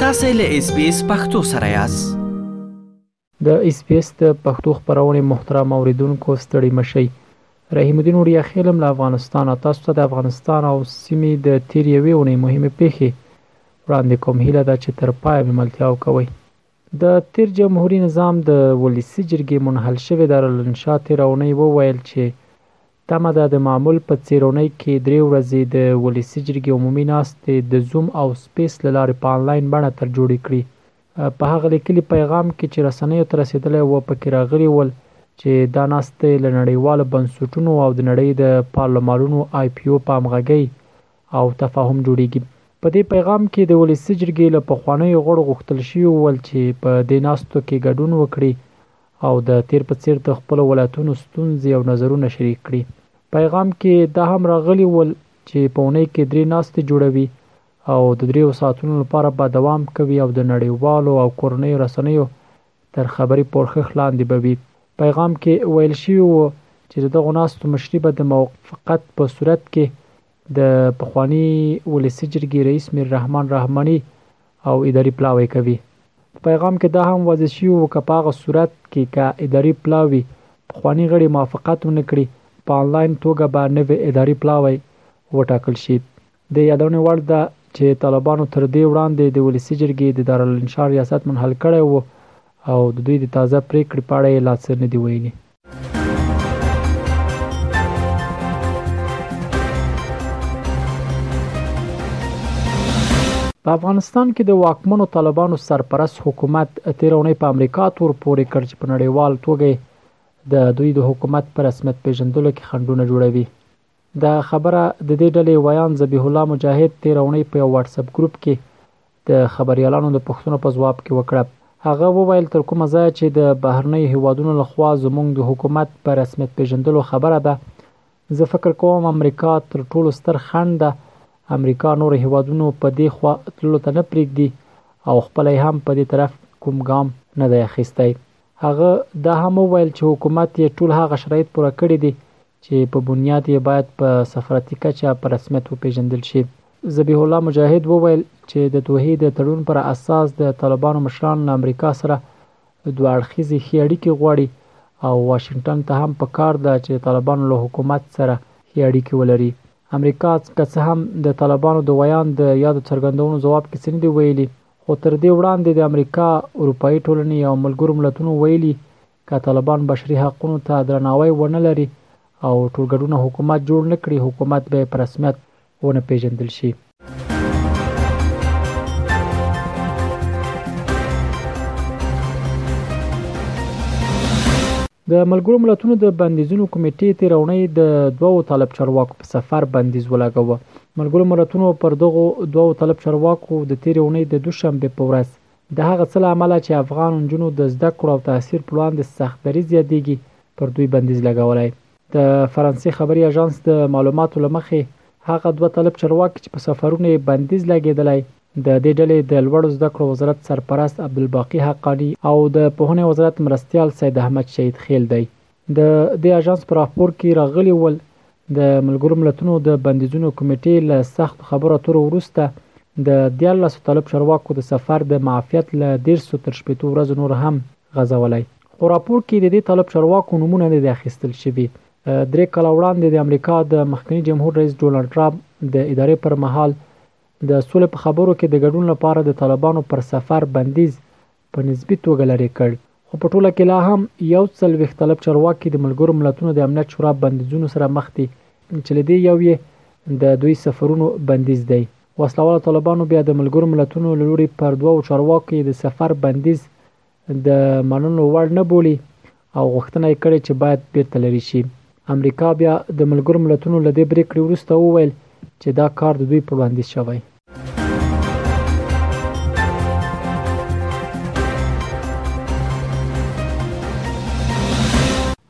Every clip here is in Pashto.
تاسو له اس بي اس پختو سره یاست. د اس بي اس د پښتو خپرونې محترم اوریدونکو ستړي مه شئ. رحیم الدین وړیا خیل یم له افغانستانه. تاسو ته د افغانستان او سیمې د تېرې یوې اونۍ مهمې پېښې وړاندې کوم. هیله ده چې تر پایه مې ملتیا وکوئ. د تېر جمهوري نظام د ولسي جرګې منحل شوې دارالانشاء تېره اونۍ وویل چې تمه ده د معمول په څېر اونۍ کې درې ورځې د ولسي جرګې عمومي ناستې د زوم او سپېس له لارې په انلاین بڼه تر جوړې کړي. په هغه لیکلي پیغام کې چې رسنیو ته رسېدلی و په کې راغلي ول چې دا ناستې له نړیوالو بنسټونو او د نړۍ د پارلمارونو آی پي او په همغږۍ او تفاهم جوړیږي. په دې پیغام کې د ولسي جرګې له پخوانیو غړو غوښتل شوي ول چې په دې ناستو کې ګډون وکړي او د تېر په څېر د خپلو ولایتونو ستونزې او نظرونه شریک کړي. پیغام کې دا هم راغلي ول چې په اونۍ کې درې ناستې جوړوي او د دریو ساعتونو لپاره به دوام کوي او د نړیوالو او کورنیو رسنیو تر خبري پورښښ لاندې به وي. پیغام کې ویل شوي وو چې د دغو ناستو مشري به د موقفقت په صورت کې د پخواني ولسي جرګې رئیس میر رحمان رحماني او اداري پلاوی کوي. په پیغام کې دا هم واضح شوي وو که په هغه صورت کې که اداري پلاوي پخواني غړي موافقت ونه کړي په انلاین توګه به نوی اداري پلاوی وټاکل شي. د یادونې وړ ده چې طالبانو تر دې وړاندې د ولسي جرګې د دارالانشا ریاست منحل کړی و او د دوی د تازه پرېکړې په اړه یې لا څه نه دي ویلي. په افغانستان کې د واکمنو طالبانو سرپرست حکومت تېره اونۍ په امریکا تور پورې کړ چې په نړیوال توګه یې د دوی د حکومت په رسمیت پېژندلو کې خنډونه جوړوي. دا خبره د دې ډلې ویاند ذبیح الله مجاهد تیر اونۍ په یو واټس اپ ګروپ کې د خبریالانو د پوښتنو په ځواب کې وکړه. هغه وویل تر کومه ځایه چې د بهرنیو هیوادونو له خوا زموږ د حکومت په رسمیت پیژندلو خبره ده زه فکر کوم امریکا تر ټولو ستر خنډ ده، امریکا نورو هیوادونو په دې خوا تللو ته نه پریږدي او خپله یې هم په دې طرف کوم ګام نه دی اخیستی. هغه دا هم وویل چې حکومت یې ټول هغه شرایط پوره کړي دي چې په بنیاد یې باید په سفارتي کچه په رسمیت وپېژندل شي. ذبیح الله مجاهد وویل چې د دوحې د تړون پر اساس د طالبانو مشران له امریکا سره دوه اړخیزې ښې اړیکې غواړي او واشنګټن ته هم په کار ده چې د طالبانو له حکومت سره ښې اړیکې ولري. امریکا که څه هم د طالبانو د ویاند د یادو څرګندونو ځواب کې څه نه دي ویلي، خو تر دې وړاندې د امریکا، اروپايي ټولنې او ملګرو ملتونو ویلي که طالبان بشري حقونو ته درناوی ونه لري او ټولګډونه حکومت جوړ نه کړي، حکومت به یې په رسمیت ونه پېژندل شي. د ملګرو ملتونو د بندیزونو کمېټې تېره اونۍ د دوو طالب چارواکو په سفر بندیز ولګاوه. ملګرو ملتونو پر دغو دوو طالب چارواکو د تېرې اونۍ د دوشنبې په ورځ د هغه څه له امله چې افغان نجونو د زده کړو او تاثیر پر وړاندې سخت دریځ زیاتېږي، پر دوی بندیز لګولی. د فرانسې خبري اژانس د معلوماتو له مخې، هغه دوه طالب چارواکي چې په سفرونو یې بندیز لګېدلی، د دې ډلې د لوړو زده کړو وزارت سرپرست عبدالباقي حقاني او د پوهنې وزارت مرستیال سید احمد شهید خېل دی. د دې اژانس په راپور کې راغلي ول، د ملګرو ملتونو د بندیزونو کمېټې له سختو خبرو اترو وروسته د دیارلسو طالب چارواکو د سفر د معافیت له دېرسو تر شپېتو ورځو نور هم غځولی. خو راپور کې د دې طالب چارواکو نومونه نه دي اخیستل شوي. درې کاله وړاندې د امریکا د مخکني جمهور رئیس ډونالډ ټرمپ د ادارې پر مهال د سولې په خبرو کې د ګډون لپاره د طالبانو پر سفر بندیز په نسبي توګه لرې کړ، خو په ټوله کې لا هم یو څل وېښت طلب چارواکي د ملګرو ملتونو د امنیت شورا بندیزونو سره مخ دي چې له دې یو یې د دوی سفرونو بندیز دی. وسله والو طالبانو بیا د ملګرو ملتونو له لوري پر دوو چارواکو یې د سفر بندیز د منلو وړ نه بولي او غوښتنه یې کړې چې باید بیرته لرې شي. امریکا بیا د ملګرو ملتونو له دې بریکړې وروسته وویل چې دا کار د دوی په وړاندیز شوی.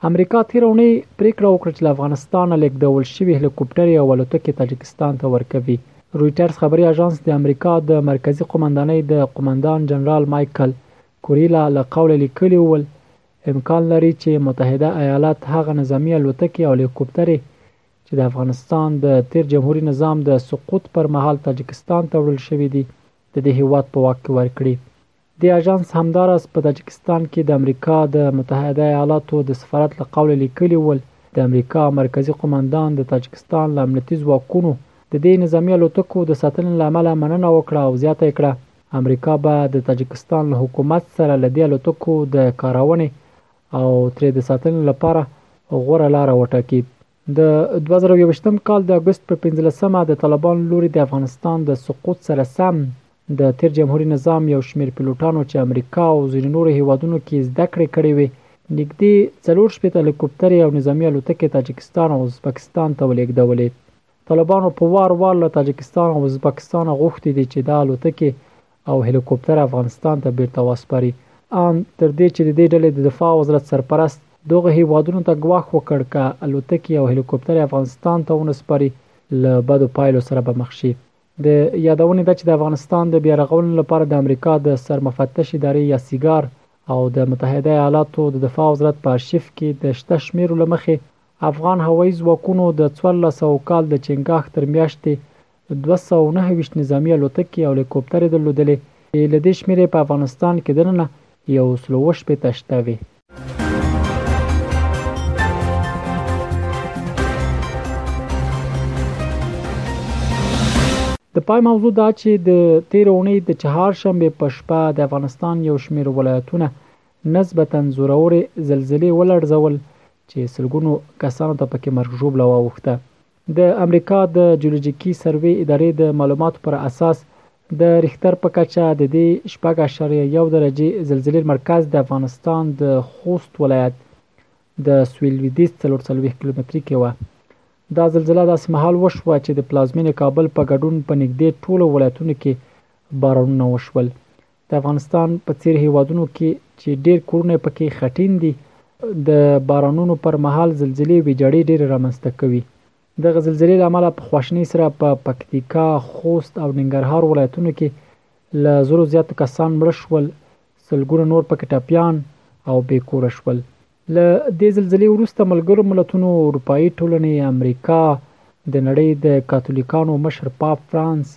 امریکا تیره اونۍ پریکړه وکړه چې له افغانستانه لیږدول شوي هلیکوپټرې او الوتکې تاجکستان ته ورکوي. رویټرز خبري اژانس د امریکا د مرکزي قوماندانۍ د قوماندان جنرال مایکل کوریلا له قوله لیکلي وول، امکان لري چې متحده ایالات هغه نظامي الوتکې او لیکوپترې چې د افغانستان د تېر جمهوري نظام د سقوط پر مهال تاجکستان ته وړل شوې دي، د دې هېواد په واک کې ورکړي. دې اژانس همداراز په تاجکستان کې د امریکا د متحده ایالاتو د سفارت له قوله لیکلي وول، د امریکا مرکزي قوماندان د تاجکستان له امنیتي ځواکونو د دې نظامي الوتکو د ساتنې له امله مننه وکړه او زیاته یې کړه، امریکا به د تاجکستان له حکومت سره له دې الوتکو د کارونې او ترې د ساتنې لپاره غوره لاره وټاکي. د دوه زره او یوویشتم کال د اګست په پنځلسمه د طالبانو لوري د افغانستان د سقوط سره سم د تېر جمهوري نظام یو شمېر پیلوټانو چې امریکا او ځینو نورو هېوادونو کې زده کړې کړې وې، نږدې څلور شپېته هلیکوپترې او نظامي الوتکې تاجکستان او ازبکستان ته ولېږدولې. طالبانو په وار وار له تاجکستان او ازبکستان غوښتي دي چې دا الوتکې او هلیکوپتر افغانستان ته بیرته وسپاري ان تر دې چې د دې ډلې د دفاع وزرت سرپرست دغو هیوادونو ته ګواښ وکړ که الوتکې او هلیکوپتر افغانستان ته ونه سپاري له بدو پایلو سره به مخ شي د یادونې ده چې د افغانستان د بیا رغونې لپاره د امریکا د سرمفتش ادارې یا سیګار او د متحده ایالاتو د دفاع وزرت په ارشیف کې د شته شمیرو له مخې افغان هوایي ځواکونو د څوارلس سوه کال د چنګاښ تر میاشتې دوه سوه او نهه ویشت نظامي الوتکې او هلیکوپترې درلودلې چې له دې شمېر یې په افغانستان کې دننه یو سلو اووه شپېته شته وې. د پای موضوع دا چې د تېرې اونۍ د چهارشنبې په شپه د افغانستان یو شمېر ولایتونه نسبتاً زورورې زلزلې ولړزول چې سلګونو کسانو ته پکې مرګ ژوبله واوښته. د امریکا د جیولوجیکي سروې ادارې د معلوماتو پر اساس د ریښتر په کچه د دې شپږ اعشاریه یو درجې زلزلې مرکز د افغانستان د خوست ولایت د سویل لویدیځ څلور څلوېښت کیلومتري کې وه. دا زلزله داسې مهال وشوه چې د پلازمېنې کابل په ګډون په نږدې ټولو ولایتونو کې بارانونه وشول. د افغانستان په څېر هېوادونو کې چې ډېر کورونه یې پکې خټین دي، د بارانونو پر مهال زلزلې ویجاړې ډېرې رامنځته کوي. دغه زلزلې له امله په خواشینۍ سره په پکتیکا، خوست او ننګرهار ولایتونو کې له زرو زیات کسان مړه شول، سلګونه نور پکې ټپیان او بې کوره شول. له دې زلزلې وروسته ملګرو ملتونو، اروپايي ټولنې، امریکا، د نړۍ د کاتولیکانو مشر پاپ فرانس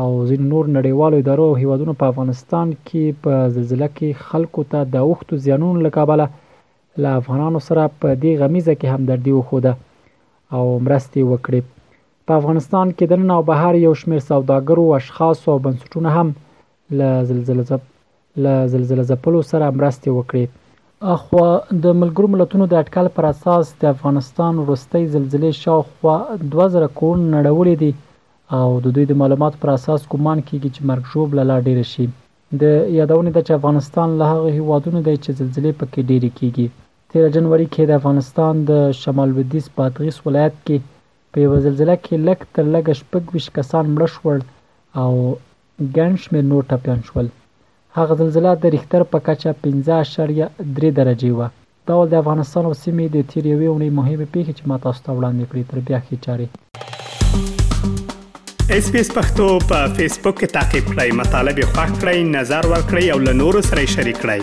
او ځینو نور نړیوالو ادارو او هیوادونو په افغانستان کې په زلزله کې خلکو ته د اوښتو زیانونو له کابله له افغانانو سره په دې غمیزه کې همدردي وښوده او مرستې وکړي په افغانستان کې د نن او بهر یو شمیر سوداګرو اشخاص او بنسټونه هم له زلزله له زلزله ځپلو سره مرستې وکړي. اخوا د ملګرو ملتونو د اټکل پر اساس د افغانستان وروستۍ زلزلې شاوخوا دوه زره کورونه نړولي دي او د دوی د معلوماتو پر اساس ګومان کیږي چې مرګ ژوبله لا ډیره شي. د یادونې ده چې افغانستان له هغو هیوادونو دی چې زلزلې پکې ډیرې کیږي. تیره جنوري کې د افغانستان د شمال لویدیځ بادغیس ولایت کې په یوه زلزله کې لږ تر لږه شپږ ویشت کسان مړه شول او ګڼ شمېر نور ټپيان شول. هغه زلزله د ریښتر په کچه پنځه اعشاریه درې درجې وه. دا ول د افغانستان او سیمې د تېرې یوې اوونۍ مهمې پېښې چې ما تاسو ته وړاندې کړې، تر بیا ښې چارې. ایس پی ایس پښتو په فیسبوک کې تا کې پلی مطلب یې خوښ کړئ نظر ور کړئ او له نورو سره شریک کړئ.